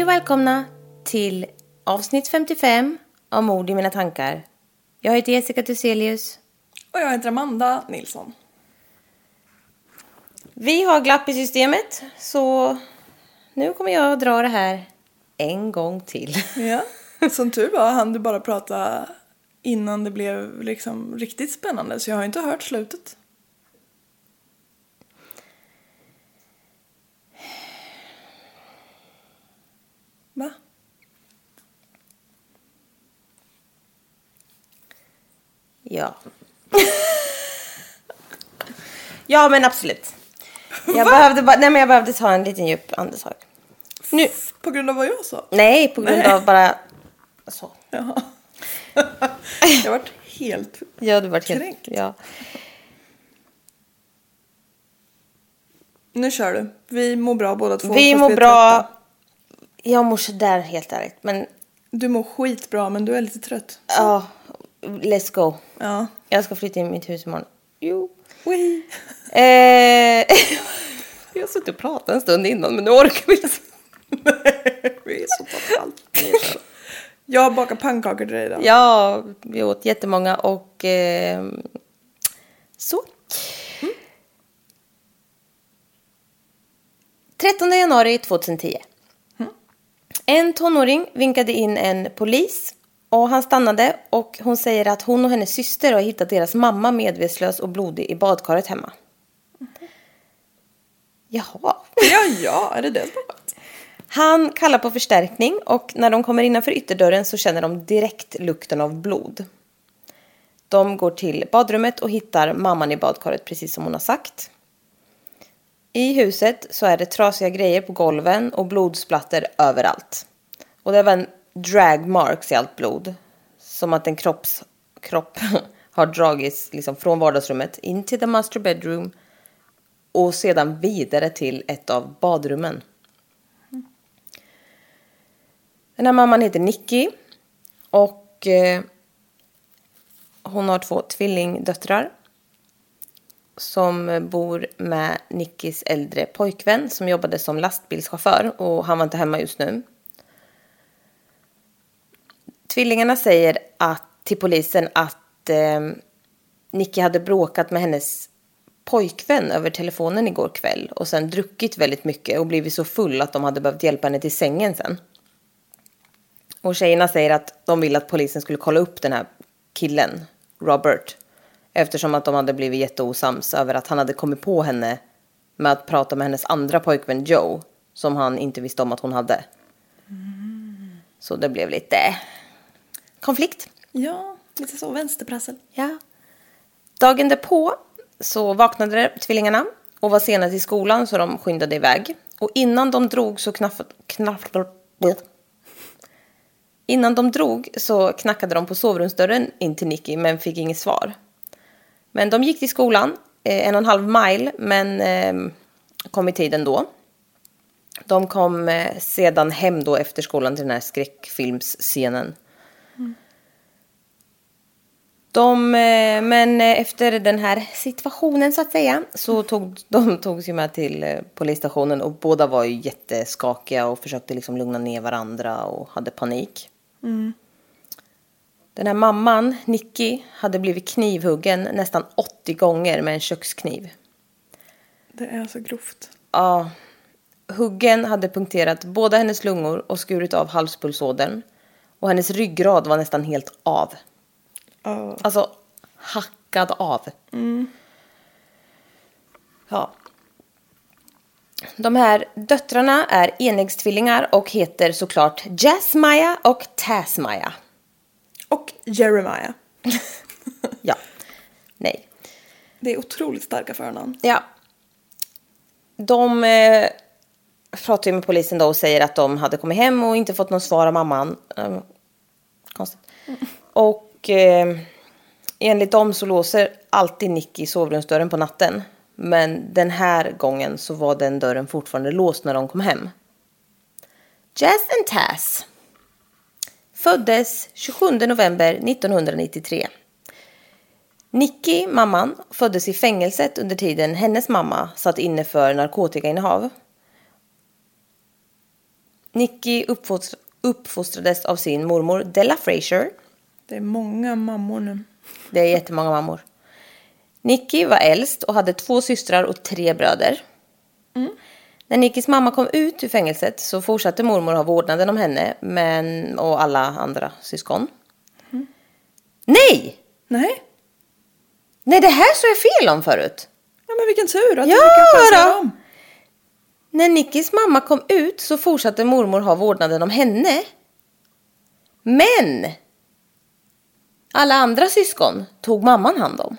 Hej och välkomna till avsnitt 55 av Mord i mina tankar. Jag heter Jessica Thyselius. Och jag heter Amanda Nilsson. Vi har glapp i systemet, så nu kommer jag att dra det här en gång till. Ja, som tur var hann du bara prata innan det blev liksom riktigt spännande så jag har inte hört slutet. Va? Ja. ja, men absolut. Jag behövde, bara, nej, men jag behövde ta en liten djup andetag. Nu. På grund av vad jag sa? Nej, på grund Nej. av bara så. Jaha. jag vart helt... Ja, du var helt... Kränkt. Ja. Nu kör du. Vi mår bra båda två. Vi mår är bra. trötta. Jag mår sådär helt ärligt. Men Du mår skitbra men du är lite trött. ja, let's go. Ja. Jag ska flytta in i mitt hus imorgon. Jo. Eh, jag har suttit och pratat en stund innan men nu orkar vi inte. Vi är så totalt. Jag har bakat pannkakor till dig idag. Ja, vi åt jättemånga och eh, så. 13 januari 2010. En tonåring vinkade in en polis och han stannade och hon säger att hon och hennes syster har hittat deras mamma medvetslös och blodig i badkaret hemma. Jaha. Ja, ja, är det det som? Han kallar på förstärkning och när de kommer innanför ytterdörren så känner de direkt lukten av blod. De går till badrummet och hittar mamman i badkaret precis som hon har sagt. I huset så är det trasiga grejer på golven och blodsplatter överallt. Och det är även drag marks i allt blod. Som att en kropps, kropp har dragits liksom från vardagsrummet in till the master bedroom och sedan vidare till ett av badrummen. Den här mamman heter Nicky och eh, hon har två tvillingdöttrar som bor med Nickis äldre pojkvän som jobbade som lastbilschaufför och han var inte hemma just nu. Tvillingarna säger att, till polisen att eh, Nicky hade bråkat med hennes pojkvän över telefonen igår kväll och sen druckit väldigt mycket och blivit så full att de hade behövt hjälpa henne till sängen sen. Och tjejerna säger att de vill att polisen skulle kolla upp den här killen, Robert. Eftersom att de hade blivit jätteosams över att han hade kommit på henne med att prata med hennes andra pojkvän Joe. Som han inte visste om att hon hade. Så det blev lite konflikt. Ja, lite så vänsterprassel. Ja. Dagen därpå så vaknade tvillingarna och var sena till skolan så de skyndade iväg. Och innan de drog så knaff, knaff, Innan de drog så knackade de på sovrumsdörren in till Nicky men fick inget svar. Men de gick till skolan, eh, en och en halv mile, men eh, kom i tid ändå. De kom eh, sedan hem då efter skolan till den här skräckfilmsscenen. De, eh, men eh, efter den här situationen så att säga så tog de tog sig med till eh, polisstationen och båda var ju jätteskakiga och försökte liksom lugna ner varandra och hade panik. Den här mamman, Nicky, hade blivit knivhuggen nästan 80 gånger med en kökskniv. Det är så grovt. Ja, huggen hade punkterat båda hennes lungor och skurit av halspulsådern. Och hennes ryggrad var nästan helt av. Ja. Alltså hackad av. Ja. De här döttrarna är enäggstvillingar och heter såklart Jasmaya och Tasmaya. Och Jeremiah. Ja. Nej. Det är otroligt starka förnamn. Ja. De eh, pratar ju med polisen då och säger att de hade kommit hem och inte fått något svar av mamman. Eh, konstigt. Och eh, enligt dem så låser alltid Nicky sovrumsdörren på natten. Men den här gången så var den dörren fortfarande låst när de kom hem. Jazz and Taz föddes 27 november 1993. Nicky, mamman, föddes i fängelset under tiden hennes mamma satt inne för narkotikainnehav. Nicky uppfostrades av sin mormor Della Fraser. Det är många mammor nu. Det är jättemånga mammor. Nicky var äldst och hade två systrar och tre bröder. När Nickys mamma kom ut ur fängelset så fortsatte mormor ha vårdnaden om henne men, och alla andra syskon. Nej! Nej? Nej, det här såg jag fel om förut. Ja men vilken tur att Ja, du lyckades chansa om. När Nickis mamma kom ut så fortsatte mormor ha vårdnaden om henne. Men alla andra syskon tog mamman hand om.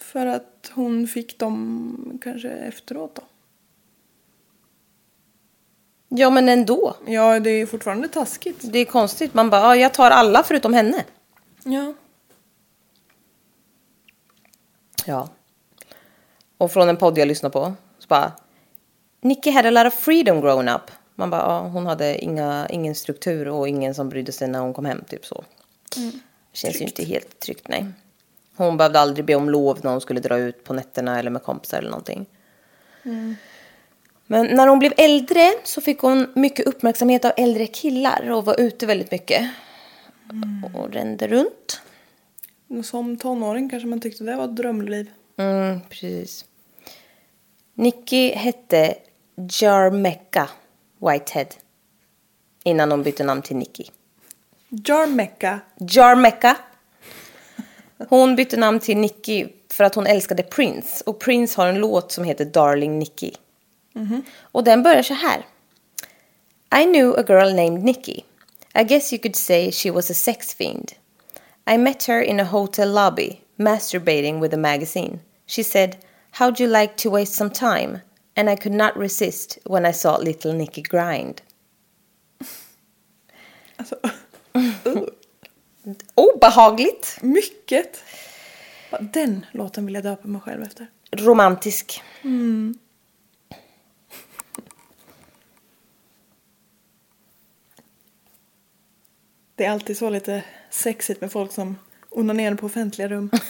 För att hon fick dem kanske efteråt då. Ja, men ändå. Ja, det är fortfarande taskigt. Det är konstigt. Man bara, ja, jag tar alla förutom henne. Ja. Ja. Och från en podd jag lyssnar på så bara Nicky had a lot of freedom growing up. Man bara, ja, hon hade inga, ingen struktur och ingen som brydde sig när hon kom hem, typ så. Känns ju inte helt tryggt, nej. Hon behövde aldrig be om lov när hon skulle dra ut på nätterna eller med kompisar eller någonting. Men när hon blev äldre så fick hon mycket uppmärksamhet av äldre killar och var ute väldigt mycket. Och rände runt. Som tonåring kanske man tyckte det var ett drömliv. Mm, precis. Nicky hette Jarmecca Whitehead. Innan hon bytte namn till Nicky. Jarmecca. Jarmecca. Hon bytte namn till Nicky för att hon älskade Prince. Och Prince har en låt som heter Darling Nicky. Och den börjar så här. I knew a girl named Nicky. I guess you could say she was a sex fiend. I met her in a hotel lobby, masturbating with a magazine. She said, How'd you like to waste some time? And I could not resist when I saw little Nicky grind. Alltså, Obehagligt. mycket. Den låten vill jag döpa mig själv efter. Romantisk. Det är alltid så lite sexigt med folk som onanerar på offentliga rum.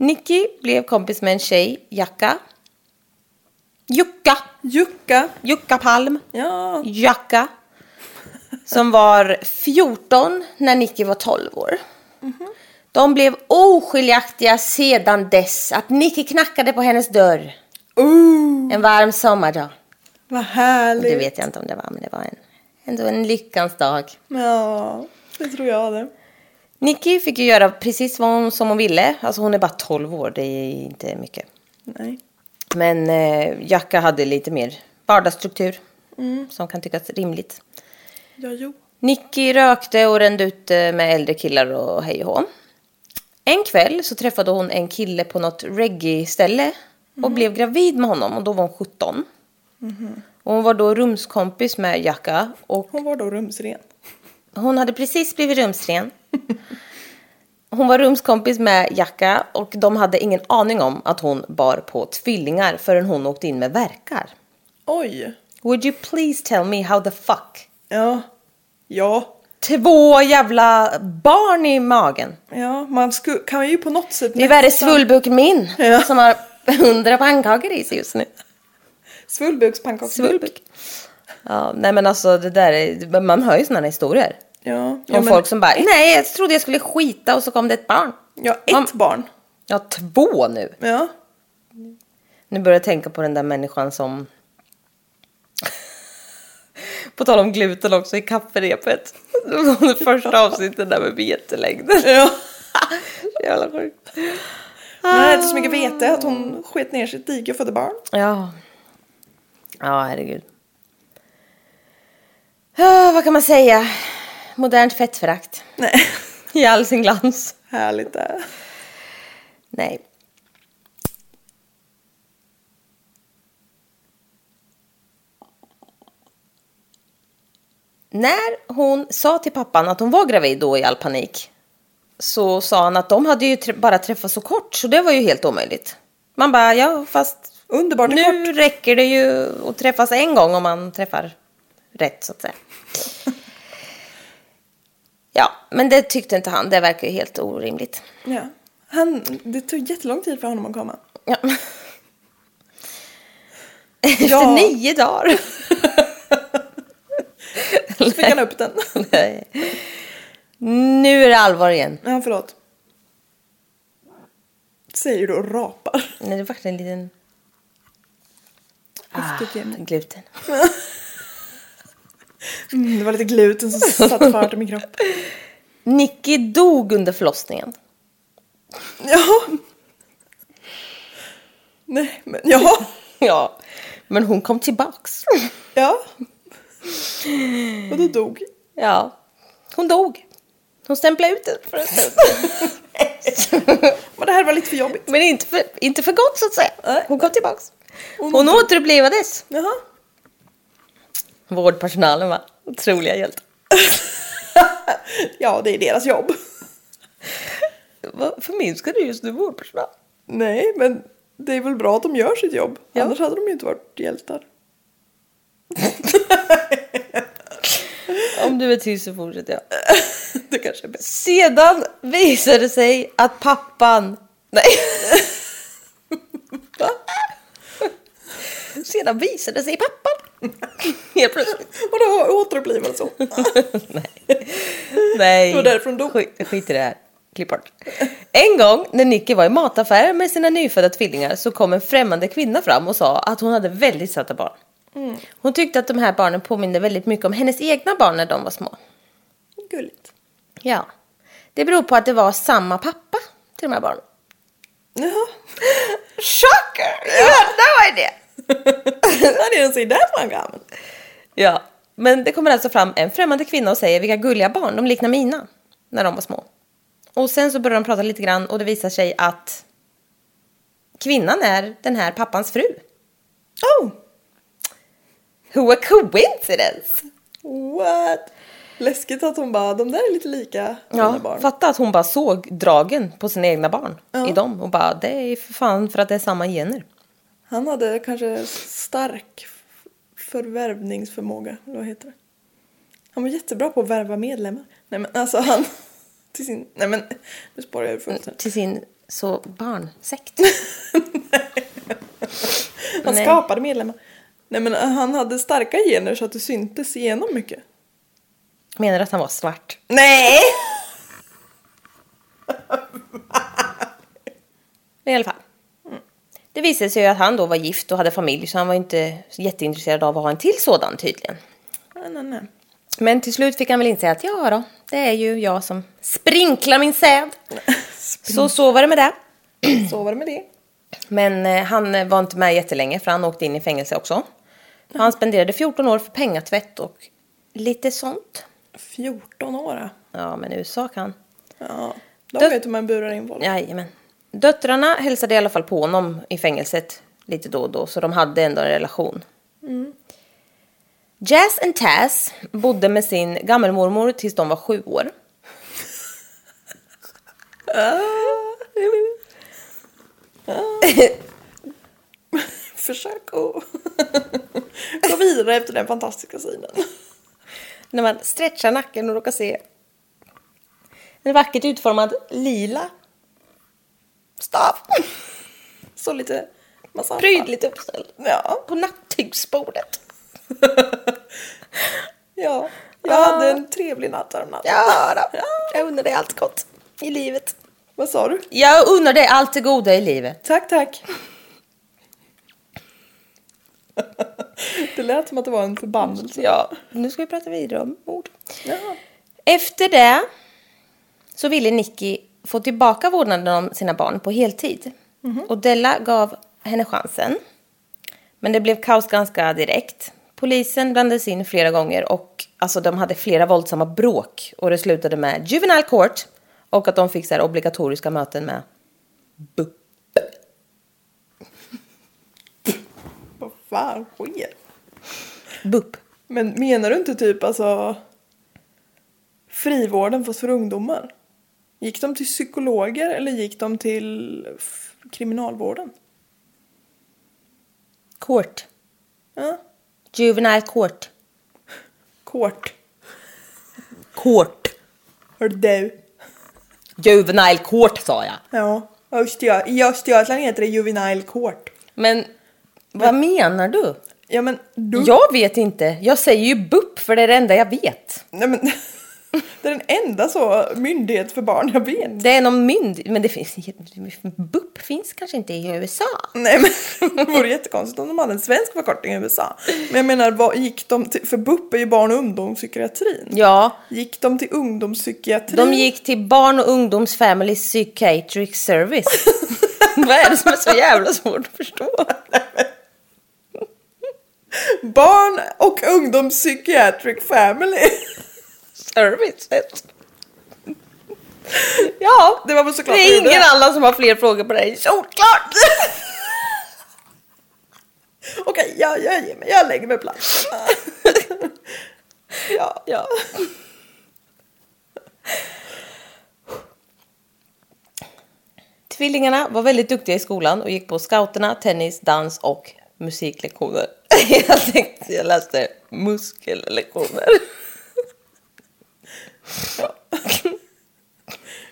Nicky blev kompis med en tjej, Jacka. Jukka. Jukka. Jukka Palm. Ja. Jacka. Som var 14 när Nicky var 12 år. De blev oskiljaktiga sedan dess att Nicky knackade på hennes dörr. Ooh, En varm sommardag. vad härligt. Det vet jag inte om det var, men det var en, ändå en lyckans dag. Ja, det tror jag det. Nicky fick ju göra precis vad hon, som hon ville. Alltså hon är bara 12 år, det är inte mycket. Nej. Men eh, Jacka hade lite mer vardagsstruktur. Som kan tyckas rimligt. Ja, jo. Nicky rökte och rände ut eh, med äldre killar och hej och hå. En kväll så träffade hon en kille på något reggae-ställe och blev gravid med honom och då var hon 17. Och hon var då rumskompis med Jacka och Hon var då rumsren. hon hade precis blivit rumsren. Hon var rumskompis med Jacka och de hade ingen aning om att hon bar på tvillingar förrän hon åkte in med verkar. Oj. Would you please tell me how the fuck? Ja. Ja. Två jävla barn i magen. Ja, man sku, kan ju på något sätt Det är värre svullbuk min Ja. som har hundra pannkakor i sig just nu. Svullbukspannkakor. Svullbuk. Ja, nej men alltså det där är, man hör ju sådana historier. Ja. Om ja men, folk som bara, nej jag trodde jag skulle skita och så kom det ett barn. Ja, ett Man- barn. Ja, två nu. Ja. Nu börjar jag tänka på den där människan som... på tal om gluten också, i kafferepet. Det första avsnittet där med vetelängden. Ja. Jävla sjukt. Hon hade inte så mycket vete att hon sket ner sitt dike och födde barn. Ja. Ja, herregud. Ja, vad kan man säga? Modernt fettförakt. Nej. I all sin glans. Härligt det. Nej. När hon sa till pappan att hon var gravid då i all panik så sa han att de hade ju bara träffats så kort så det var ju helt omöjligt. Man bara, ja fast Underbart nu kort. räcker det ju att träffas en gång om man träffar rätt så att säga. Ja, men det tyckte inte han. Det verkar ju helt orimligt. Ja. Han, det tog jättelång tid för honom att komma. Ja. Efter Ja. nio dagar. Så fick han upp den. Nej. Nu är det allvar igen. Ja, förlåt. Säger du och rapar. Nej, det vart en liten ah, gluten. Mm, det var lite gluten som satte fart i min kropp. Nicky dog under förlossningen. Ja. Nej, men ja. Ja, men hon kom tillbaks. Ja. Och då dog. Ja, hon dog. Hon stämplade ut den för en stund. Men det här var lite för jobbigt. Men inte för, inte för gott så att säga. Hon kom tillbaks. Hon Hon återupplivades. Jaha. Vårdpersonalen var otroliga hjältar. Ja, det är deras jobb. Förminskar du just nu vårdpersonal? Nej, men det är väl bra att de gör sitt jobb. Ja. Annars hade de ju inte varit hjältar. Om du är tyst så fortsätter jag. Det kanske är bäst. Sedan visade det sig att pappan... Nej. Va? Sedan visade sig pappan. Helt plötsligt. Och då återupplivades hon. Nej. Det var därför hon dog. Skit, skit i det här. Klipp bort. En gång när Nicky var i mataffären med sina nyfödda tvillingar så kom en främmande kvinna fram och sa att hon hade väldigt söta barn. Mm. Hon tyckte att de här barnen påminde väldigt mycket om hennes egna barn när de var små. Gulligt. Ja. Det beror på att det var samma pappa till de här barnen. Jaha. Shocker! You had no idea! I didn't see that one coming. Ja, men det kommer alltså fram en främmande kvinna och säger vilka gulliga barn, de liknar mina när de var små. Och sen så börjar de prata lite grann och det visar sig att kvinnan är den här pappans fru. Oh! Who a coincidence! What? Läskigt att hon bara, de där är lite lika Ja, barn. fatta att hon bara såg dragen på sina egna barn Ja. i dem och bara det är för fan för att det är samma gener. Han hade kanske stark förvärvningsförmåga, eller vad heter det? Han var jättebra på att värva medlemmar. Nej men alltså han, till sin, nej men nu spårar jag fullständigt. Till sin så barnsekt. Han Nej. skapade medlemmar. Nej men han hade starka gener så att det syntes igenom mycket. Menar du att han var svart? Nej! I alla fall. Det visade sig ju att han då var gift och hade familj så han var inte jätteintresserad av att ha en till sådan tydligen. Nej, nej, nej. Men till slut fick han väl inse att ja då, det är ju jag som sprinklar min säd. Så så var det med det. Så var det med det. Men eh, han var inte med jättelänge för han åkte in i fängelse också. Han spenderade 14 år för pengatvätt och lite sånt. 14 år ja. Men USA kan. Ja, de Du- vet hur man burar in folk. Jajamän. Döttrarna hälsade i alla fall på honom i fängelset lite då och då, så de hade ändå en relation. Jazz and Taz bodde med sin gammelmormor tills de var sju år. Försök att gå vidare efter den fantastiska synen. När man stretchar nacken och råkar se en vackert utformad lila stav. Så lite massa Prydligt uppställd Ja, på nattduksbordet. ja. Jag hade en trevlig natt häromnatt. Ja, då. jag unnar dig allt gott i livet. Vad sa du? Jag unnar dig allt det goda i livet. Tack, tack. Det lät som att det var en förbannelse. Ja, nu ska vi prata vidare om ord. Ja. Efter det så ville Nicky få tillbaka vårdnaden om sina barn på heltid. Och Della gav henne chansen. Men det blev kaos ganska direkt. Polisen blandades in flera gånger och alltså, de hade flera våldsamma bråk. Och det slutade med juvenile court och att de fick så här, obligatoriska möten med BUP. Vad fan sker? BUP. Men menar du inte typ alltså frivården fast för ungdomar? Gick de till psykologer eller gick de till kriminalvården? Court. Ja, Juvenile court. kort. Court. Hör du? Juvenile court sa jag. Ja, i Östergötland heter det juvenile court. Men vad menar du? Ja men du... Jag vet inte. Jag säger ju BUP för det är det enda jag vet. Nej men det är den enda så myndighet för barn jag vet. Det är någon mynd... Men det finns... BUP finns kanske inte i USA. Nej men det vore jättekonstigt om de hade en svensk förkortning i USA. Men jag menar, vad gick de till? För BUP är ju barn och ungdomspsykiatrin. Ja, Gick de till ungdomspsykiatrin? de gick till Barn och ungdoms Family Psychiatric Service. Vad är det som är så jävla svårt att förstå? Barn och ungdomspsykiatric family. Service? Ja, Det var väl såklart det är ingen annan som har fler frågor på dig. Solklart! Okej, jag, jag ger mig. Jag lägger mig platt. ja. Ja. Tvillingarna var väldigt duktiga i skolan och gick på scouterna, tennis, dans och musiklektioner. Jag tänkte, jag läste muskellektioner.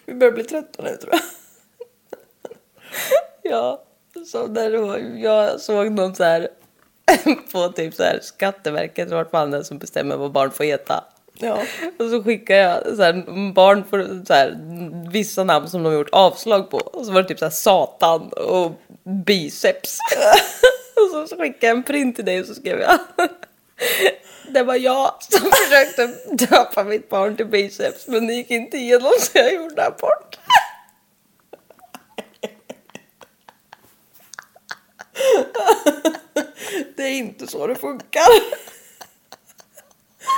Vi börjar bli trötta nu tror jag. Ja, så när jag såg någon så här på typ så här Skatteverket, vart fan det är som bestämmer vad barn får heta. Ja. Och så skickade jag så här, barn får så här, vissa namn som de gjort avslag på. Och så var det typ så här Satan och biceps. och så, så skickade jag en print till dig och så skrev jag. Det var jag som försökte döpa mitt barn till biceps men det gick inte igenom så jag gjorde abort. Det är inte så det funkar.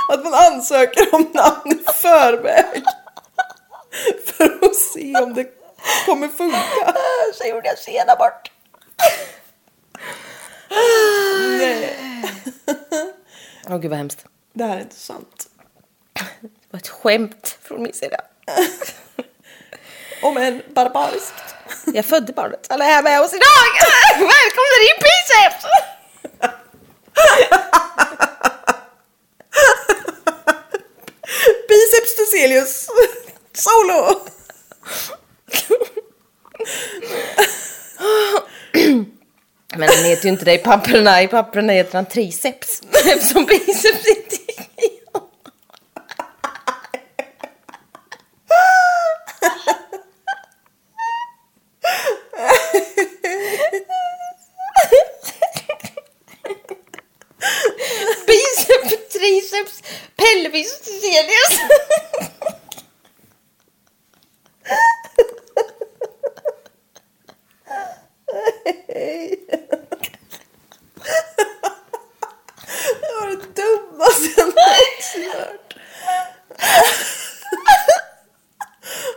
Att man ansöker om namn i förväg. För att se om det kommer funka. Så gjorde jag sen abort. Nej, Åh gud vad hemskt. det här är inte sant. Det var ett skämt från min sida. Om än barbariskt. Jag födde barnet. Alla är här med oss idag! Välkomna till biceps! Biceps Theselius. Solo. Men han heter ju inte det i papperna. I papperna heter han triceps. Eftersom biceps inte gick igenom. Biceps, triceps, pelvis, theselius. Det var det dummaste jag någonsin hört.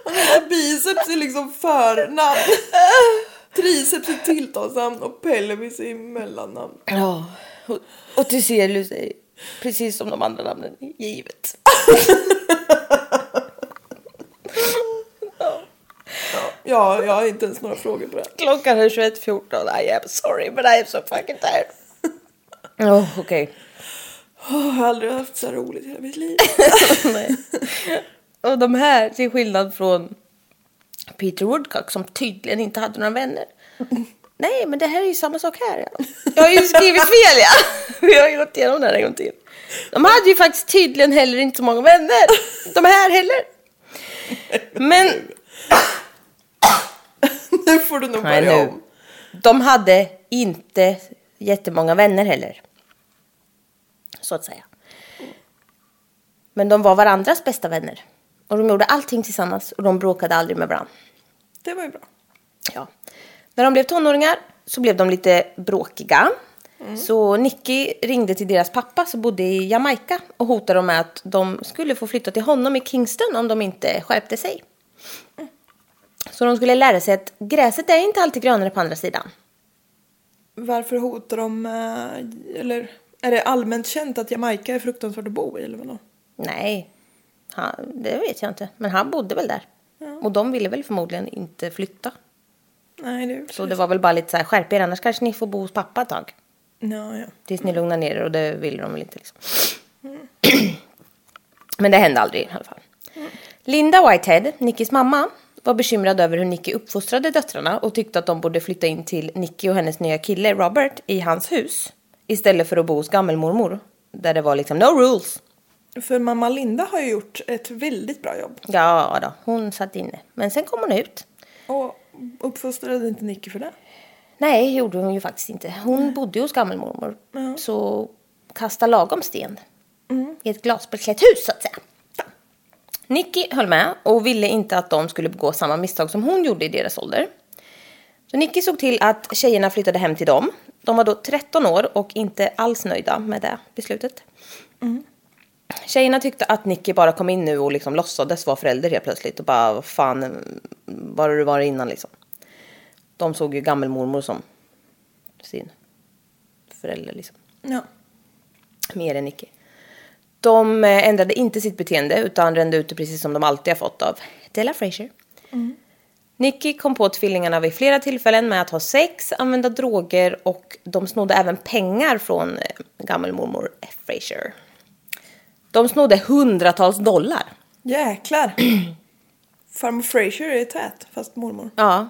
Han har biceps i liksom förnamn. Triceps är tilltalsnamn och pelvis är mellannamn. Ja. Och, och Tiselius är precis som de andra namnen givet. Ja, jag har inte ens några frågor på det. Klockan är 21.14. I am sorry but I am so fucking tired. Oh, okej. Åh, jag har aldrig haft så här roligt i hela mitt liv. Nej. Och de här, till skillnad från Peter Woodcock som tydligen inte hade några vänner. Nej, men det här är ju samma sak här. Ja. Jag har ju skrivit fel ja. Vi har ju gått igenom det här en gång till. De hade ju faktiskt tydligen heller inte så många vänner. De här heller. Men nu får du nog börja om. de hade inte jättemånga vänner heller. Så att säga. Men de var varandras bästa vänner. Och de gjorde allting tillsammans och de bråkade aldrig med varandra. Det var ju bra. Ja. När de blev tonåringar så blev de lite bråkiga. Så Nicky ringde till deras pappa som bodde i Jamaica och hotade dem med att de skulle få flytta till honom i Kingston om de inte skärpte sig. Så de skulle lära sig att gräset är inte alltid grönare på andra sidan. Varför hotar de, eh, eller är det allmänt känt att Jamaica är fruktansvärt att bo i eller vadå? Nej, han, det vet jag inte. Men han bodde väl där. Och de ville väl förmodligen inte flytta. Nej, det Så det var väl bara lite så här, skärp er annars kanske ni får bo hos pappa ett tag. Ja, ja. Tills ni lugnar ner er och det ville de väl inte liksom. Men det hände aldrig i alla fall. Linda Whitehead, Nickys mamma, var bekymrad över hur Nicky uppfostrade döttrarna och tyckte att de borde flytta in till Nicky och hennes nya kille Robert i hans hus. Istället för att bo hos gammelmormor. Där det var liksom no rules. För mamma Linda har ju gjort ett väldigt bra jobb. Ja då, hon satt inne. Men sen kom hon ut. Och uppfostrade inte Nicky för det. Nej, gjorde hon ju faktiskt inte. Hon bodde ju hos gammelmormor. Så kasta lagom sten. I ett glasbeklätt hus så att säga. Nicky höll med och ville inte att de skulle begå samma misstag som hon gjorde i deras ålder. Så Nicky såg till att tjejerna flyttade hem till dem. De var då 13 år och inte alls nöjda med det beslutet. Tjejerna tyckte att Nicky bara kom in nu och liksom låtsades vara förälder helt plötsligt och bara vad fan var har du varit innan liksom. De såg ju gammelmormor som sin förälder liksom. Ja. Mer än Nicky. De eh, ändrade inte sitt beteende utan rände ut det precis som de alltid har fått av Della Fraser. Nicky kom på tvillingarna vid flera tillfällen med att ha sex, använda droger och de snodde även pengar från eh, gammelmormor Fraser. De snodde hundratals dollar. Jäklar. Farmor Fraser är tät, fast mormor. Ja.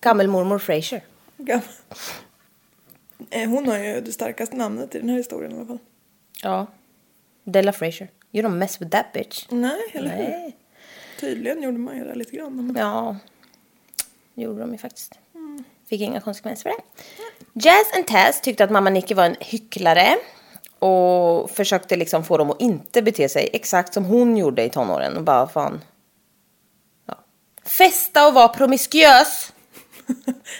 Gammelmormor Fraser. Gammal. Eh, Hon har ju det starkaste namnet i den här historien i alla fall. Ja. Della Fraser. You don't mess with that bitch. Nej, eller hur? Nej. Tydligen gjorde man ju det lite grann. Men... Ja, gjorde de ju faktiskt. Fick inga konsekvenser för det. Jazz and Taz tyckte att mamma Nicky var en hycklare och försökte liksom få dem att inte bete sig exakt som hon gjorde i tonåren. Och bara fan. Ja. Festa och vara promiskuös.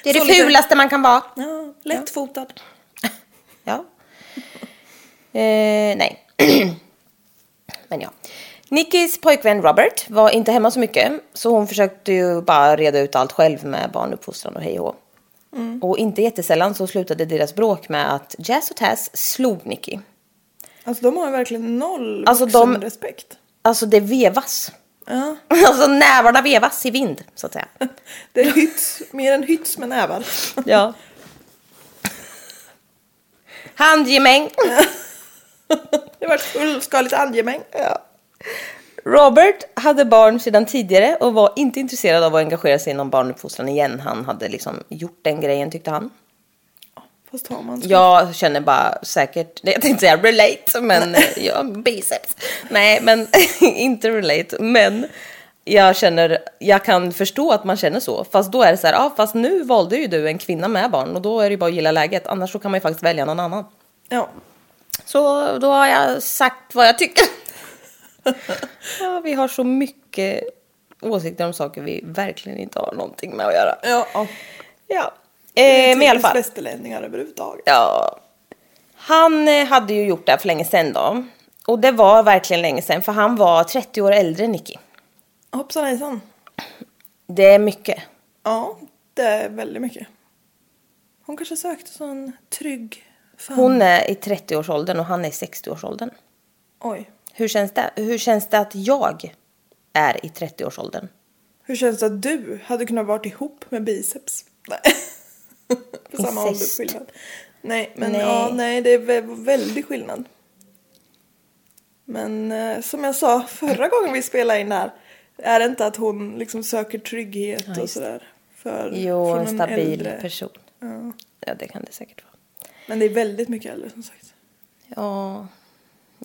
Det är det fulaste man kan vara. Ja, lättfotad. Ja. Eh, nej. Men ja. Nickys pojkvän Robert var inte hemma så mycket. Så hon försökte ju bara reda ut allt själv med barnuppfostran och hej och hå. Och inte jättesällan så slutade deras bråk med att Jazz och Taz slog Nicky. Alltså de har ju verkligen noll Alltså, de- respekt. Alltså det vevas. Ja. Alltså nävarna vevas i vind så att säga. Det är hyts, mer än hyts med nävar. Ja. Handgemäng. Det var fullskaligt angemäng. Ja. Robert hade barn sedan tidigare och var inte intresserad av att engagera sig inom barnuppfostran igen. Han hade liksom gjort den grejen tyckte han. Fast har man så. Jag känner bara säkert, jag tänkte säga relate, men eh, ja, biceps. Nej, men inte relate, men jag känner, jag kan förstå att man känner så. Fast då är det så här, ja fast nu valde ju du en kvinna med barn och då är det bara att gilla läget. Annars så kan man ju faktiskt välja någon annan. Ja. Så då har jag sagt vad jag tycker. ja, vi har så mycket åsikter om saker vi verkligen inte har någonting med att göra. Ja. ja. Eh, men i alla fall. västerlänningar överhuvudtaget. Ja. Han eh, hade ju gjort det här för länge sedan då. Och det var verkligen länge sedan för han var 30 år äldre än Nicky. Hoppsan hejsan. Det är mycket. Ja, det är väldigt mycket. Hon kanske sökte sån trygg fan. Hon är i 30-årsåldern och han är i 60-årsåldern. Oj. Hur känns det? Hur känns det att jag är i 30-årsåldern? Hur känns det att du hade kunnat vara ihop med biceps? Nej. För samma Incest. åldersskillnad. Nej, men Nej. ja, nej, det är vä- väldigt skillnad. Men eh, som jag sa förra gången vi spelade in här. Är det inte att hon liksom söker trygghet och just det. sådär? För, Jo, en stabil äldre. person. Ja. Ja, det kan det säkert vara. Men det är väldigt mycket äldre som sagt. Ja,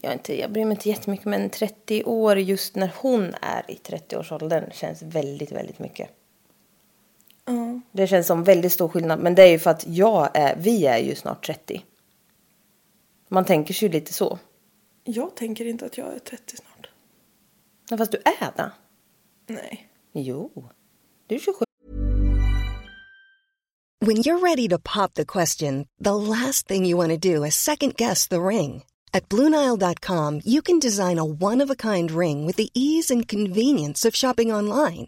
jag, inte, jag bryr mig inte jättemycket men 30 år just när hon är i 30-årsåldern känns väldigt, väldigt mycket. Ja. Det känns som väldigt stor skillnad men det är ju för att jag är, vi är ju snart 30. Man tänker sig ju lite så. Jag tänker inte att jag är 30 snart. Men fast du är det. Nej. Jo. Du är 27. When you're ready to pop the question, the last thing you want to do is second guess the ring. At Bluenile.com, you can design a one of a kind ring with the ease and convenience of shopping online.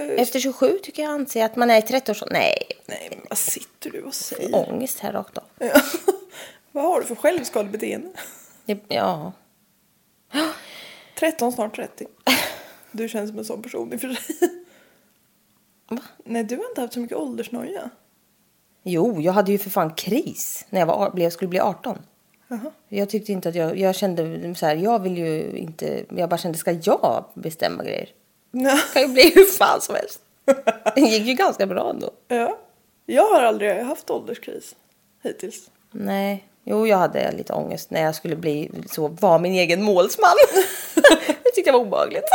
Efter 27 tycker jag anser att man är i 30-årsåldern. Nej, Nej, men vad sitter du och säger? ångest här rakt av. Vad har du för självskadebeteende? Ja. 13, snart 30. Du känns som en sån person i och för sig. Nej, du har inte haft så mycket åldersnoja. Jo, jag hade ju för fan kris när jag var, blev, skulle bli 18. Jaha. Jag tyckte inte att jag, jag kände så här, jag vill ju inte, jag bara kände, ska jag bestämma grejer? Det kan ju bli hur fan som helst. Det gick ju ganska bra ändå. ja. Jag har aldrig haft ålderskris hittills. Nej, jo jag hade lite ångest när jag skulle bli så, vara min egen målsman. det tyckte jag var obehagligt.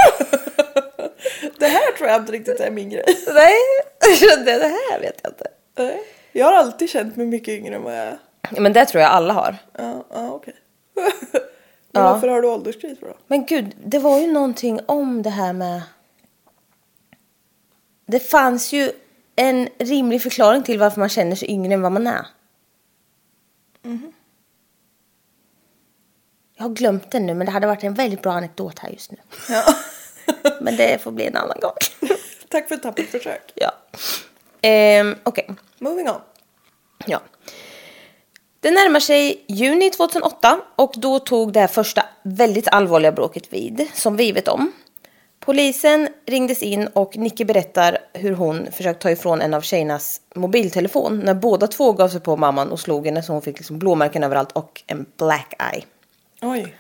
Det här tror jag inte riktigt är min grej. Nej, det, det här vet jag inte. Nej. Jag har alltid känt mig mycket yngre än vad jag är. Men det tror jag alla har. Ja, ja okej. Men Ja. varför har du ålderskris då? Men gud, det var ju någonting om det här med... Det fanns ju en rimlig förklaring till varför man känner sig yngre än vad man är. Jag har glömt den nu, men det hade varit en väldigt bra anekdot här just nu. Ja. Men det får bli en annan gång. Tack för ett tappert försök. ja. Ehm, Okej. Moving on. Ja. Det närmar sig juni 2008 och då tog det här första väldigt allvarliga bråket vid, som vi vet om. Polisen ringdes in och Nicky berättar hur hon försökt ta ifrån en av tjejernas mobiltelefon när båda två gav sig på mamman och slog henne så hon fick liksom blåmärken överallt och en black eye. Oj.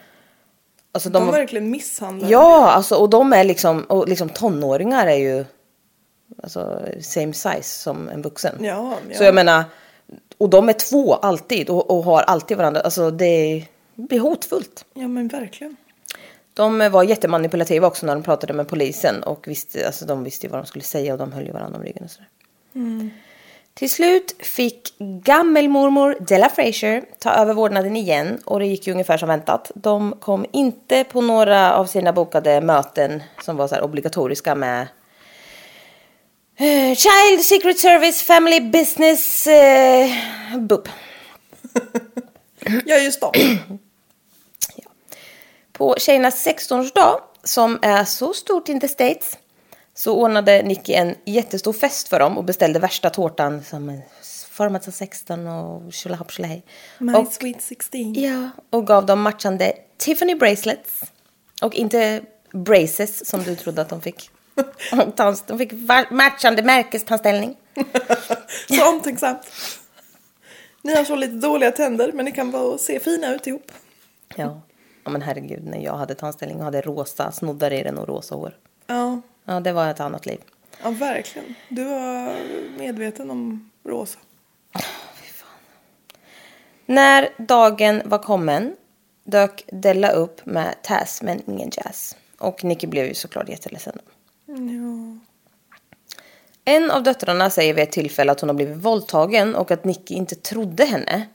Alltså De, de, verkligen misshandlar. Ja, alltså, och de är liksom, och liksom tonåringar är ju alltså, same size som en vuxen. Ja, ja. Så jag menar, och de är två alltid och, och har alltid varandra. Alltså det, är- blir hotfullt. Ja men verkligen. De var jättemanipulativa också när de pratade med polisen och visste, alltså de visste ju vad de skulle säga och de höll ju varandra om ryggen och sådär. Till slut fick gammelmormor Della Fraser ta över vårdnaden igen och det gick ju ungefär som väntat. De kom inte på några av sina bokade möten som var så här obligatoriska med eh, Child Secret Service Family Business eh, BUP. Ja just det. På tjejernas 16-årsdag, som är så stort in the States, så ordnade Nicky en jättestor fest för dem och beställde värsta tårtan som är formad som 16 och tjolahopp tjolahej. My Och, sweet 16. ja, och gav dem matchande Tiffany bracelets. Och inte braces som du trodde att de fick. De fick matchande märkestandställning. Så omtänksamt. Ni har så lite dåliga tänder men ni kan vara se fina ut ihop. Ja. Ja, men herregud, när jag hade tandställning och hade rosa snoddar i den och rosa hår. Ja, Ja, det var ett annat liv. ja verkligen. Du var medveten om rosa. När dagen var kommen dök Della upp med Taz men ingen Jazz. Och Nicky blev ju såklart jätteledsen. Ja. En av döttrarna säger vid ett tillfälle att hon har blivit våldtagen och att Nicky inte trodde henne.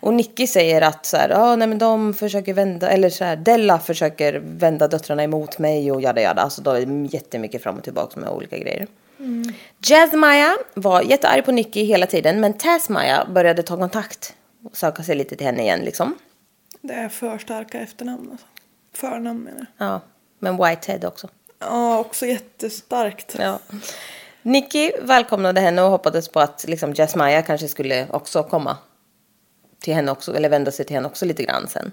Och Nicky säger att så här, ah, nej men de försöker vända, eller så här, Della försöker vända döttrarna emot mig och jada jada. Alltså då är det jättemycket fram och tillbaka med olika grejer. Jazz Maya var jättearg på Nicky hela tiden men Taz Maya började ta kontakt och söka sig lite till henne igen liksom. Det är för starka efternamn alltså. Förnamn menar jag. Ja, men Whitehead också. Ja, också jättestarkt. Ja. Nicky välkomnade henne och hoppades på att liksom Jazz Maya kanske skulle också komma till henne också, eller vända sig till henne också lite grann sen.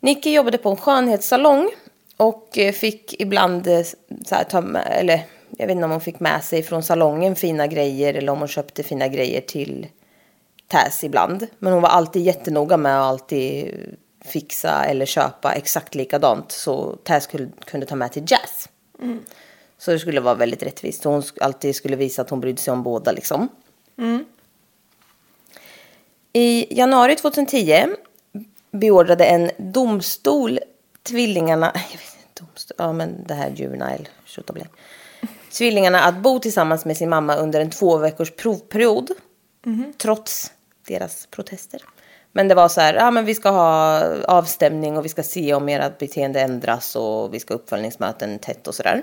Nicky jobbade på en skönhetssalong och eh, fick ibland eh, så här, ta med, eller jag vet inte om hon fick med sig från salongen fina grejer eller om hon köpte fina grejer till Taz ibland. Men hon var alltid jättenoga med att alltid fixa eller köpa exakt likadant så Taz kunde, ta med till Jazz. Så det skulle vara väldigt rättvist. Hon alltid skulle visa att hon brydde sig om båda liksom. I januari 2010 beordrade en domstol tvillingarna, jag vet inte, domstol, ja men det här juvenile. Tvillingarna att bo tillsammans med sin mamma under en två veckors provperiod. Trots deras protester. Men det var så här, ja men vi ska ha avstämning och vi ska se om ert beteende ändras och vi ska ha uppföljningsmöten tätt och sådär.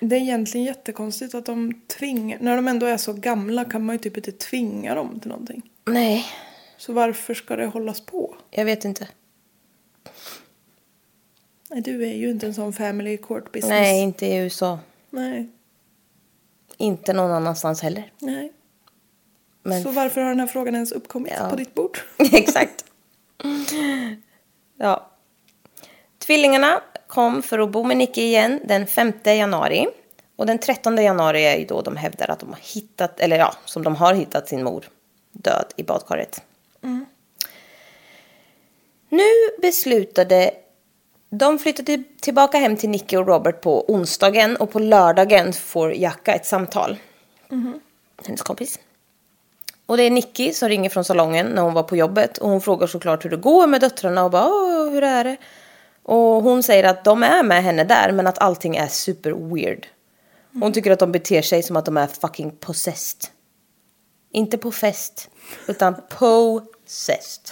Det är egentligen jättekonstigt att de tvingar, när de ändå är så gamla kan man ju typ inte tvinga dem till någonting. Nej, Så varför ska det hållas på? jag vet inte. Nej, du är ju inte en sån family court business. Nej, inte i USA. Nej, Inte någon annanstans heller. nej. Men Så varför har den här frågan ens uppkommit Ja. på ditt bord? Exakt. Ja. Tvillingarna kom för att bo med Nicky igen den 5 januari. Och den 13 januari är ju då de hävdar att de har hittat, eller ja, som de har hittat sin mor död i badkaret. Nu beslutade de flyttade tillbaka hem till Nicky och Robert på onsdagen och på lördagen får Jacka ett samtal. Hennes kompis. Och det är Nicky som ringer från salongen när hon var på jobbet. Och hon frågar såklart hur det går med döttrarna och bara hur är det? Och hon säger att de är med henne där men att allting är super weird. Hon tycker att de beter sig som att de är fucking possessed. Inte på fest, utan possessed.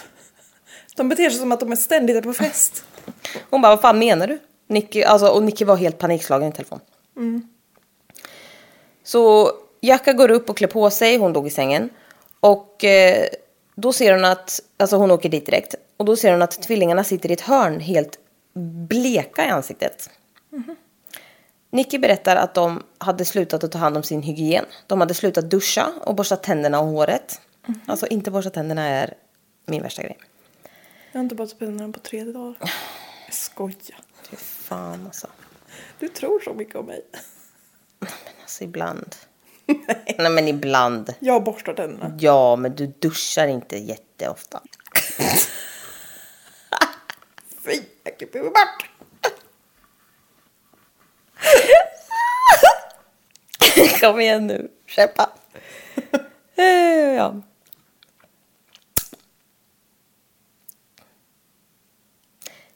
De beter sig som att de är ständigt på fest. Hon bara, vad fan menar du? Nicky, alltså, och Nicky var helt panikslagen i telefon. Så Jacka går upp och klär på sig, hon låg i sängen. Och eh, då ser hon att, alltså hon åker dit direkt. Och då ser hon att tvillingarna sitter i ett hörn helt bleka i ansiktet. Nicky berättar att de hade slutat att ta hand om sin hygien. De hade slutat duscha och borsta tänderna och håret. Alltså inte borsta tänderna är min värsta grej. Jag har inte borstat tänderna på tre dagar. Jag skojar. Fy fan alltså. Du tror så mycket om mig. Alltså ibland. Nej men ibland. Jag borstar tänderna. Ja, men du duschar inte jätteofta. Fy, jag klipper bort. Kom igen nu, skeppa. Eh, ja.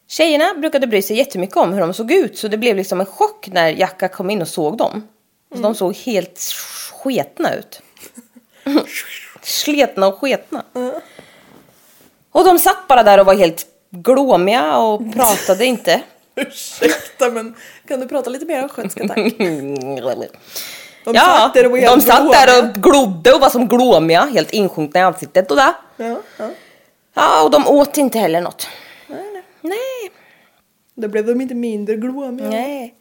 Tjejerna brukade bry sig jättemycket om hur de såg ut så det blev liksom en chock när Jacka kom in och såg dem. Så De såg helt sketna ut. Sletna och sketna. Och de satt bara där och var helt glåmiga och pratade inte. Ursäkta men kan du prata lite mer östgötska tack? De ja, satt där och de satt blåa. där och glodde och var som glåmiga, helt insjunkna i ansiktet och där. Ja, ja. Ja, och de åt inte heller något. Nej, Då blev de inte mindre glåmiga. nej.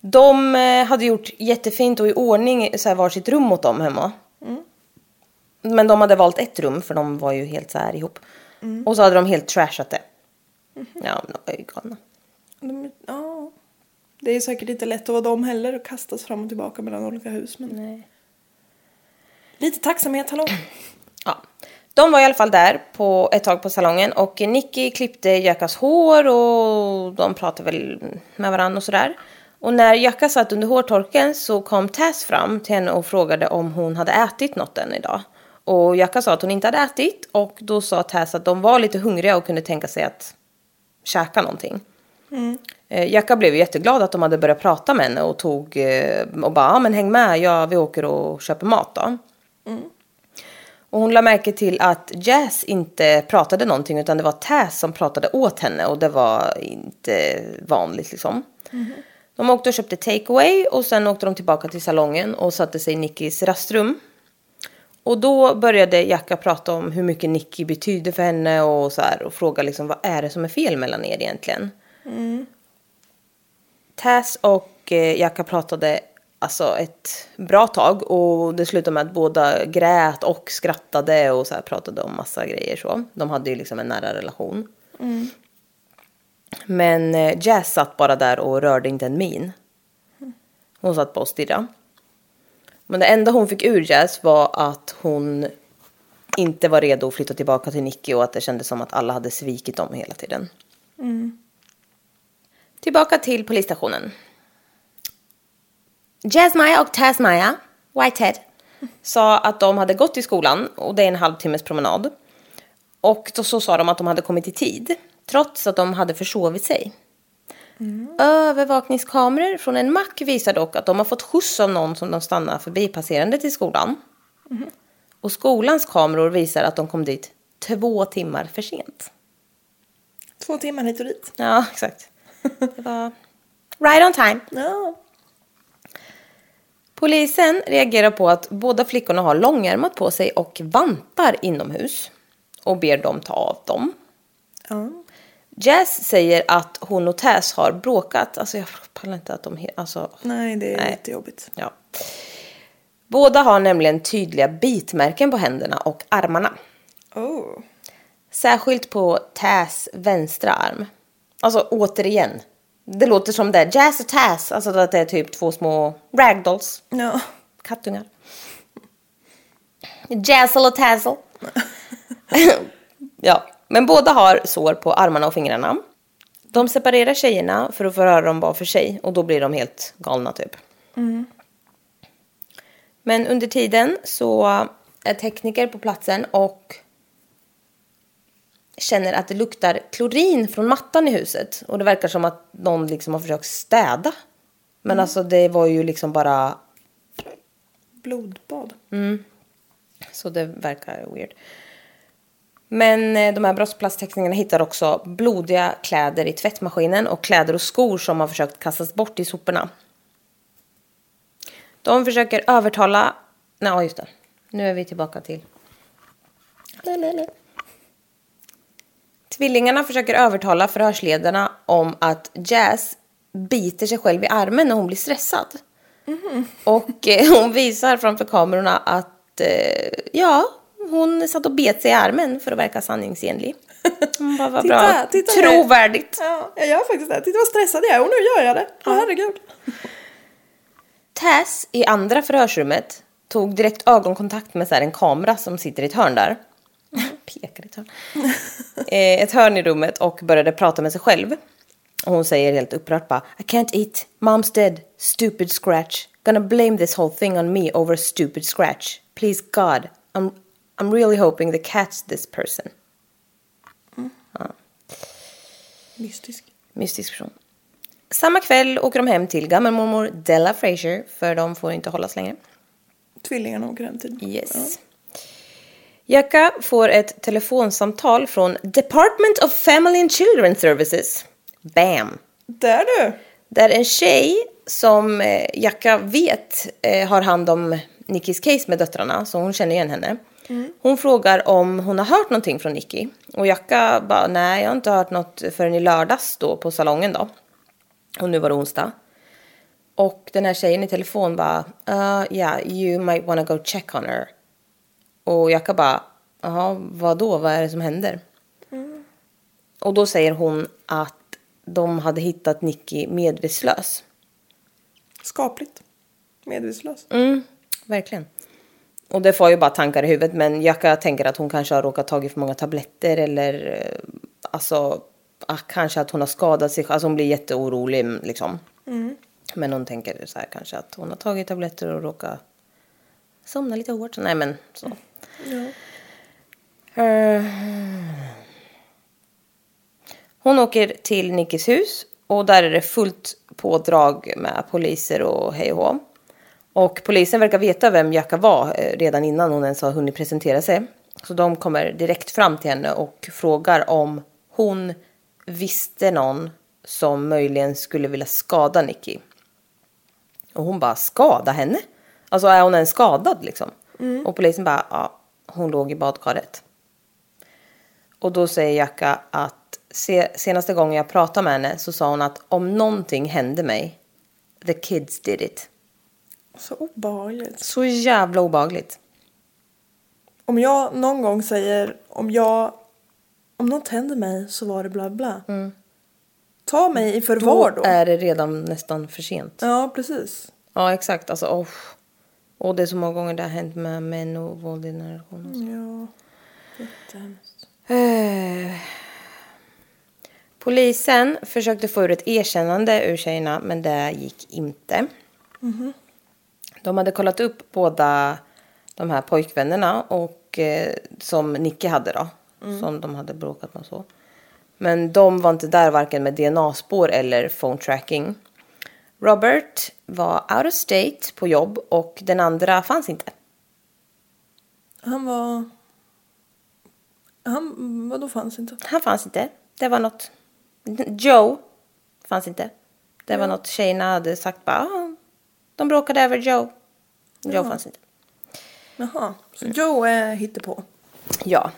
De eh, hade gjort jättefint och i ordning så här varsitt rum åt dem hemma. Men de hade valt ett rum för de var ju helt så här ihop. Och så hade de helt trashat det. Ja, men de var ju galna. De, ja. Det är säkert inte lätt att vara dem heller och kastas fram och tillbaka mellan olika hus. Men Nej. lite tacksamhet, hallå? Ja. De var i alla fall där på ett tag på salongen och Nicky klippte Jackas hår och de pratade väl med varandra och sådär. Och när Jacka satt under hårtorken så kom Tess fram till henne och frågade om hon hade ätit något den idag. Och Jacka sa att hon inte hade ätit och då sa Tess att de var lite hungriga och kunde tänka sig att käka någonting. Mm. Jacka blev jätteglad att de hade börjat prata med henne och tog eh, och bara, ja men häng med, ja, vi åker och köper mat då. Och hon lade märke till att Jazz inte pratade någonting utan det var Taz som pratade åt henne och det var inte vanligt liksom. De åkte och köpte takeaway och sen åkte de tillbaka till salongen och satte sig i Nickis rastrum. Och då började Jacka prata om hur mycket Nicky betyder för henne och så här och fråga liksom vad är det som är fel mellan er egentligen. Tess och eh, Jacka pratade alltså ett bra tag och det slutade med att båda grät och skrattade och så här pratade om massa grejer så. De hade ju liksom en nära relation. Men eh, Jazz satt bara där och rörde inte en min. Hon satt bara och stirrade. Men det enda hon fick ur Jazz var att hon inte var redo att flytta tillbaka till Nicky och att det kändes som att alla hade svikit dem hela tiden. Mm. Tillbaka till polisstationen. Jasmaya och Tasmaya, Whitehead, sa att de hade gått i skolan och det är en halvtimmes promenad. Och då så sa de att de hade kommit i tid, trots att de hade försovit sig. Övervakningskameror från en mack visar dock att de har fått skjuts av någon som de stannar förbipasserande till skolan. Och skolans kameror visar att de kom dit två timmar för sent. Två timmar hit och dit. Ja, exakt. Det var right on time. Ja. Polisen reagerar på att båda flickorna har långärmat på sig och vantar inomhus och ber dem ta av dem. ja. Jazz säger att hon och Tess har bråkat. Alltså jag pallar inte att de... Alltså, Nej, det är Nej. jättejobbigt. ja. Båda har nämligen tydliga bitmärken på händerna och armarna. Oh. Särskilt på Tess vänstra arm. Alltså återigen. Det låter som det. Jazz och Tess. Alltså att det är typ två små ragdolls. Ja. Kattungar. Jazzle och tazzle. ja, men båda har sår på armarna och fingrarna. De separerar tjejerna för att förhöra dem var för sig och då blir de helt galna typ. Men under tiden så är tekniker på platsen och känner att det luktar klorin från mattan i huset. Och det verkar som att någon liksom har försökt städa. Men alltså det var ju liksom bara Blodbad. Så det verkar weird. Men eh, de här brottsplatsteknikerna hittar också blodiga kläder i tvättmaskinen och kläder och skor som har försökt kastas bort i soporna. De försöker övertala... Nej, just det. Nu är vi tillbaka till... Lelele. Tvillingarna försöker övertala förhörsledarna om att Jazz biter sig själv i armen när hon blir stressad. Och eh, hon visar framför kamerorna att eh, ja, hon satt och bet sig i armen för att verka sanningsenlig. Hon bara, vad Titta, bra. titta. Trovärdigt. Ja, jag gör faktiskt det. Titta vad stressad jag är och nu gör jag det. Åh herregud. Tess i andra förhörsrummet tog direkt ögonkontakt med så en kamera som sitter i ett hörn där. Pekar i ett hörn. eh, ett hörn i rummet och började prata med sig själv. Och hon säger helt upprört bara I can't eat, mom's dead, stupid scratch. Gonna blame this whole thing on me over a stupid scratch. Please God, I'm, I'm really hoping the cat's this person. Mystisk. Mystisk person. Samma kväll åker de hem till gammelmormor Della Fraser för de får inte hållas längre. Tvillingarna åker hem till. Yes. Jacka får ett telefonsamtal från Department of Family and Children Services. Bam! Där du! Där en tjej som eh, Jacka vet eh, har hand om Nickis case med döttrarna, så hon känner igen henne. Hon frågar om hon har hört någonting från Nicky. Och Jacka bara, nej jag har inte hört något förrän i lördags då på salongen då. Och nu var det onsdag. Och den här tjejen i telefon bara, uh, yeah, you might wanna go check on her. Och Jacka bara, jaha, vad då? Vad är det som händer? Och då säger hon att de hade hittat Nicky medvetslös. Skapligt. Medvetslös. Mm, verkligen. Och det får ju bara tankar i huvudet. Men Jacka tänker att hon kanske har råkat tagit för många tabletter eller eh, alltså ah, kanske att hon har skadat sig. Alltså hon blir jätteorolig liksom. Men hon tänker så här kanske att hon har tagit tabletter och råkat somna lite hårt. Nej men så. Eh, Hon åker till Nickis hus och där är det fullt pådrag med poliser och hej och hå. Och polisen verkar veta vem Jacka var eh, redan innan hon ens har hunnit presentera sig. Så de kommer direkt fram till henne och frågar om hon visste någon som möjligen skulle vilja skada Nicky. Och hon bara, skada henne? Alltså är hon ens skadad liksom? Och polisen bara, ja, hon låg i badkaret. Och då säger Jacka att se, senaste gången jag pratade med henne så sa hon att om någonting hände mig, the kids did it. Så obehagligt. Så jävla obehagligt. Om jag någon gång säger om jag om något händer mig så var det bla bla. Ta mig i förvar då. Då är det redan nästan för sent. Ja, precis. Ja, exakt. Alltså, oh. Och det är så många gånger det har hänt med män och våld i nära relation. Ja. Jättehemskt. Eh. Polisen försökte få ur ett erkännande ur tjejerna, men det gick inte. De hade kollat upp båda de här pojkvännerna och eh, som Nicky hade då, som de hade bråkat med så. Men de var inte där varken med DNA-spår eller phone tracking. Robert var out of state på jobb och den andra fanns inte. Han var... Han, vadå fanns inte? Han fanns inte. Det var något. Joe fanns inte. Det var något tjejerna hade sagt bara. "Ah, De bråkade över Joe. Joe fanns inte. Jaha, så Joe är hittepå. Ja.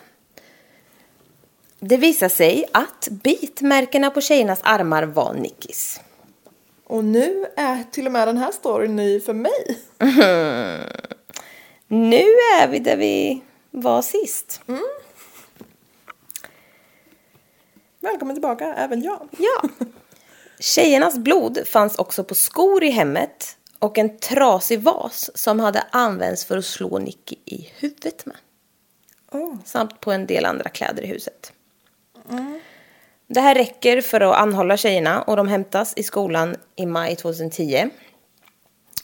Det visade sig att bitmärkena på tjejernas armar var Nickis. Och nu är till och med den här storyn ny för mig. Nu är vi där vi var sist. Välkommen tillbaka, även jag. Ja. Tjejernas blod fanns också på skor i hemmet och en trasig vas som hade använts för att slå Nicky i huvudet med. Oh. Samt på en del andra kläder i huset. Det här räcker för att anhålla tjejerna och de hämtas i skolan i maj 2010.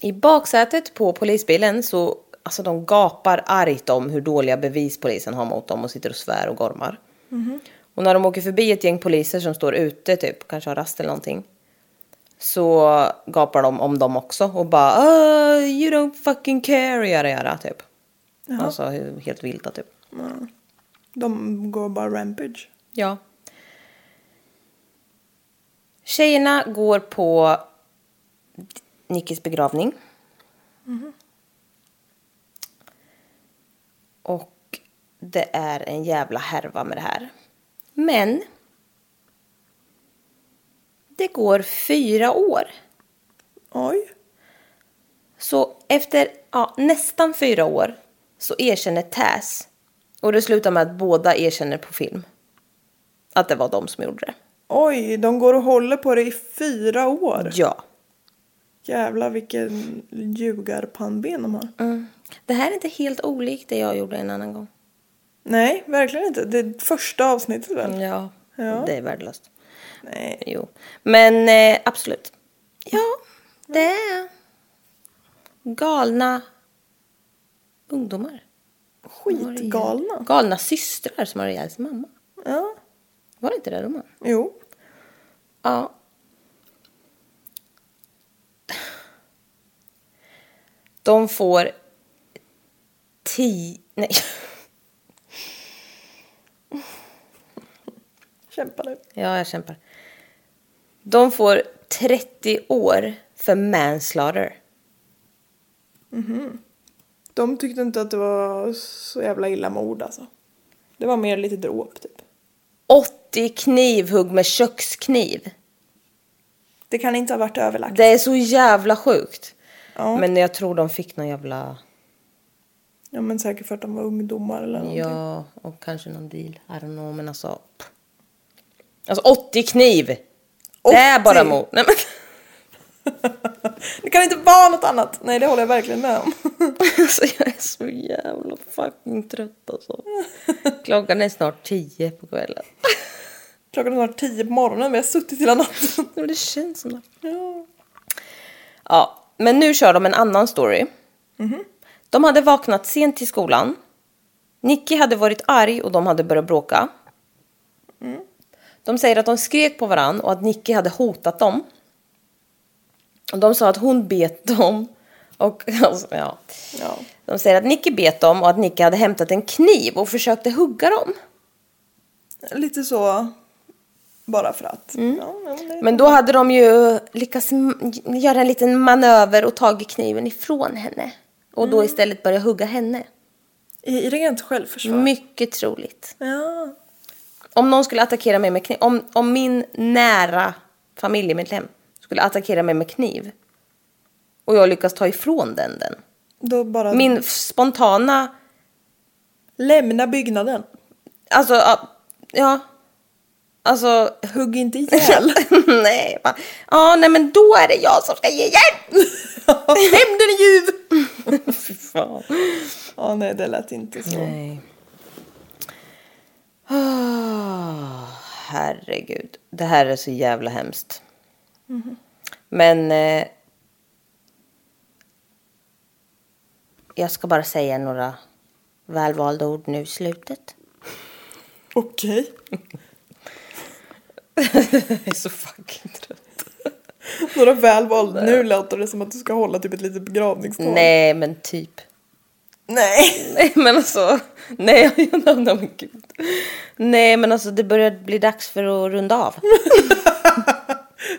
I baksätet på polisbilen så alltså de gapar argt om hur dåliga bevis polisen har mot dem och sitter och svär och gormar. Och när de åker förbi ett gäng poliser som står ute typ, kanske har rast eller någonting. Så gapar de om dem också och bara oh, you don't fucking care yada yada typ. Alltså helt vilda typ. De går bara rampage. Ja. Tjejerna går på Nickis begravning. Och det är en jävla härva med det här. Men det går fyra år. Oj. Så efter ja, nästan fyra år så erkänner Taz. Och det slutar med att båda erkänner på film. Att det var de som gjorde det. Oj, de går och håller på det i fyra år. Ja. Jävlar vilken ljugarpannben de har. Det här är inte helt olikt det jag gjorde en annan gång. Nej, verkligen inte. Det är första avsnittet väl? Ja, Ja. det är värdelöst. Nej. Jo. Men eh, absolut. Ja, det är galna ungdomar. Skitgalna. Galna systrar som har ihjäl sin mamma. Ja. Var det inte det de? Jo. Ja. De får tio... Nej. Kämpa nu. Ja, jag kämpar. De får 30 år för manslaughter. De tyckte inte att det var så jävla illa mord alltså. Det var mer lite dråp typ. 80 knivhugg med kökskniv. Det kan inte ha varit överlagt. Det är så jävla sjukt. Ja. Men jag tror de fick någon jävla... Ja men säkert för att de var ungdomar eller någonting. Ja, och kanske någon deal. I don't know, men alltså... pff. Alltså 80 kniv! Det är 80? bara mord. Nej, men... Det kan inte vara något annat. Nej det håller jag verkligen med om. alltså jag är så jävla fucking trött alltså. Klockan är snart tio på kvällen. Klockan är snart tio på morgonen, vi har suttit hela natten. Ja, det känns som det. Ja. Ja, men nu kör de en annan story. De hade vaknat sent till skolan. Nicky hade varit arg och de hade börjat bråka. De säger att de skrek på varann och att Nicky hade hotat dem. Och de sa att hon bet dem. Och alltså, ja. ja. De säger att Nicky bet dem och att Nicky hade hämtat en kniv och försökte hugga dem. Lite så, bara för att. Ja, men Men då hade de ju lyckats göra en liten manöver och tagit kniven ifrån henne. Och då istället börja hugga henne. I, I rent självförsvar. Mycket troligt. ja. Om någon skulle attackera mig med kniv, om, om min nära familjemedlem skulle attackera mig med kniv och jag lyckas ta ifrån den den. Då bara Min spontana, lämna byggnaden. alltså ja, alltså Hugg inte ihjäl. nej, ja nej men då är det jag som ska ge igen. Hämnden är ljuv! Fy fan. Ja, nej, det lät inte så. Nej. Ah, herregud. Det här är så jävla hemskt. Men... Eh, jag ska bara säga några välvalda ord nu i slutet. Okej. Jag är så fucking trött. Några väl valda. Nu låter det som att du ska hålla typ ett litet begravningstal. Nej, men typ. Nej. Nej, men alltså. Nej, men gud. Nej, men alltså det börjar bli dags för att runda av.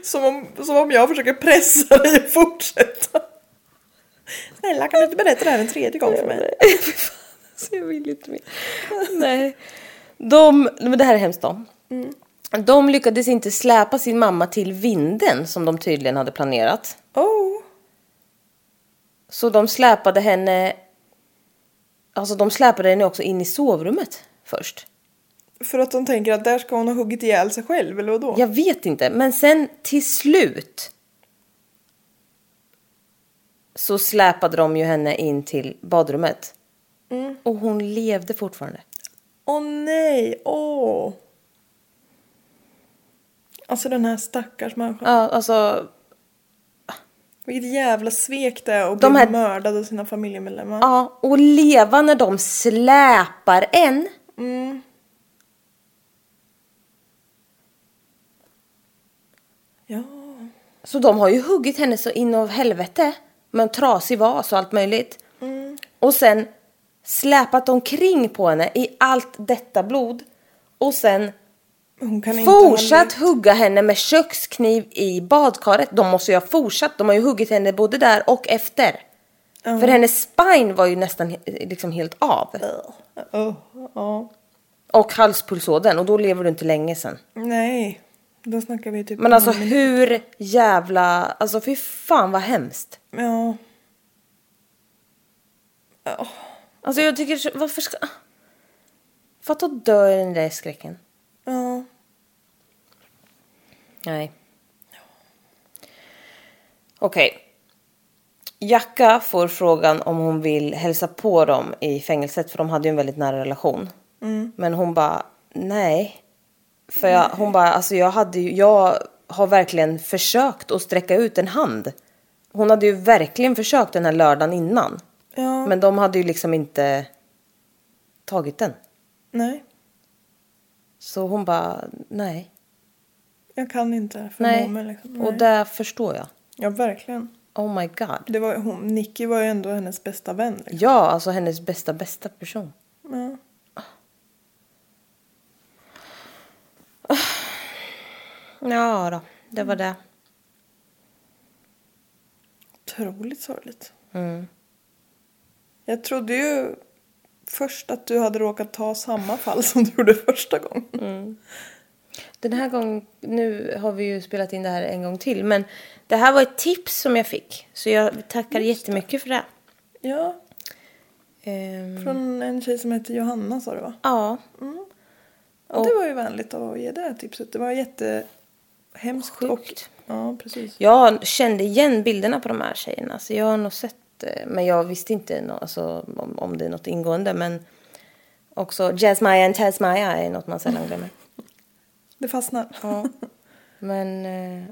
Som om, som om jag försöker pressa dig att fortsätta. Snälla kan du inte berätta det här en tredje gång för mig? Alltså, jag vill inte mer. Nej. De, men det här är hemskt då. De lyckades inte släpa sin mamma till vinden som de tydligen hade planerat. Oh. Så de släpade henne... Alltså de släpade henne också in i sovrummet först. För att de tänker att där ska hon ha huggit ihjäl sig själv eller vadå? Jag vet inte, men sen till slut så släpade de ju henne in till badrummet. Och hon levde fortfarande. Åh nej, åh. Alltså den här stackars människan. Ja, alltså Vilket jävla svek det är att De bli här- mördad av sina familjemedlemmar. Ja, och leva när de släpar en. Ja. Så de har ju huggit henne så in av helvete med en trasig vas och allt möjligt. Och sen släpat omkring på henne i allt detta blod. Och sen fortsatt hugga henne med kökskniv i badkaret. De måste ju ha fortsatt. De har ju huggit henne både där och efter. För hennes spine var ju nästan liksom helt av. Oh, ja. Och halspulsådern. Och då lever du inte länge sen. Nej, då snackar vi typ Men alltså om- hur jävla... Alltså fy fan vad hemskt. Ja. Alltså jag tycker... Varför ska... Fatta att dö i den där skräcken. Ja. Nej. Okej. Jacka får frågan om hon vill hälsa på dem i fängelset för de hade ju en väldigt nära relation. Men hon bara nej. För jag, hon bara alltså jag hade ju, jag har verkligen försökt att sträcka ut en hand. Hon hade ju verkligen försökt den här lördagen innan. Ja. Men de hade ju liksom inte tagit den. Nej, Så hon bara nej. jag kan inte förmå mig liksom. Och Nej. där förstår jag. Ja, verkligen. Oh my god. Det var, hon, Nicky var ju ändå hennes bästa vän. Liksom. Ja, alltså hennes bästa, bästa person. Ja. Ja då, det var det. Otroligt sorgligt. Mm. Jag trodde ju först att du hade råkat ta samma fall som du gjorde första gången. Den här gången, nu har vi ju spelat in det här en gång till, men det här var ett tips som jag fick. Så jag tackar jättemycket för det. Ja, Ehm, från en tjej som heter Johanna sa du va? ja, Ja, det var ju vänligt att ge det här tipset. Det var jättehemskt. Sjukt. Och, ja, precis. jag kände igen bilderna på de här tjejerna, så jag har nog sett eh, men jag visste inte nå- alltså, om, om det är något ingående. Men också Jasmaya and Tasmaya är något man sällan glömmer. Det fastnar. Ja. Men eh,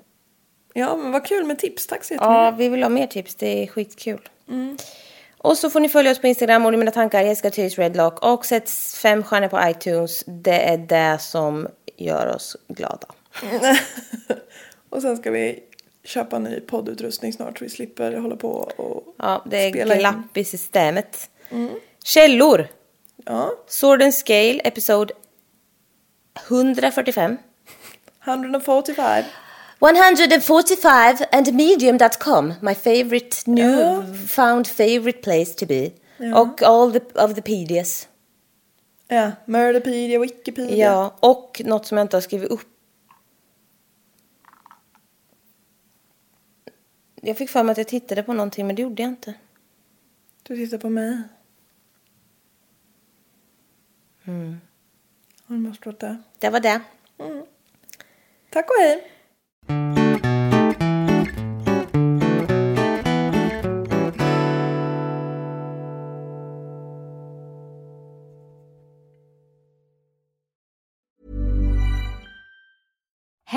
Ja, men vad kul med tips. Tack så ja, jättemycket. vi vill ha mer tips. Det är skitkul. Och så får ni följa oss på Instagram, i mina tankar, Jessica Tyrs Redlock. Och sätt fem stjärnor på iTunes. Det är det som gör oss glada. Och sen ska vi köpa ny poddutrustning snart så vi slipper hålla på och Ja, det är spela in. glapp i systemet. Källor. Ja, Sword and Scale, episod 145. 145. 145 and medium.com, my favorite new found favorite place to be. Och all the, of the pedias. Ja, Murderpedia, Wikipedia. Ja, och något som jag inte har skrivit upp. Jag fick för mig att jag tittade på någonting men det gjorde jag inte. Du tittar på mig. Mm. Har du där. Det var det. Tack och hej.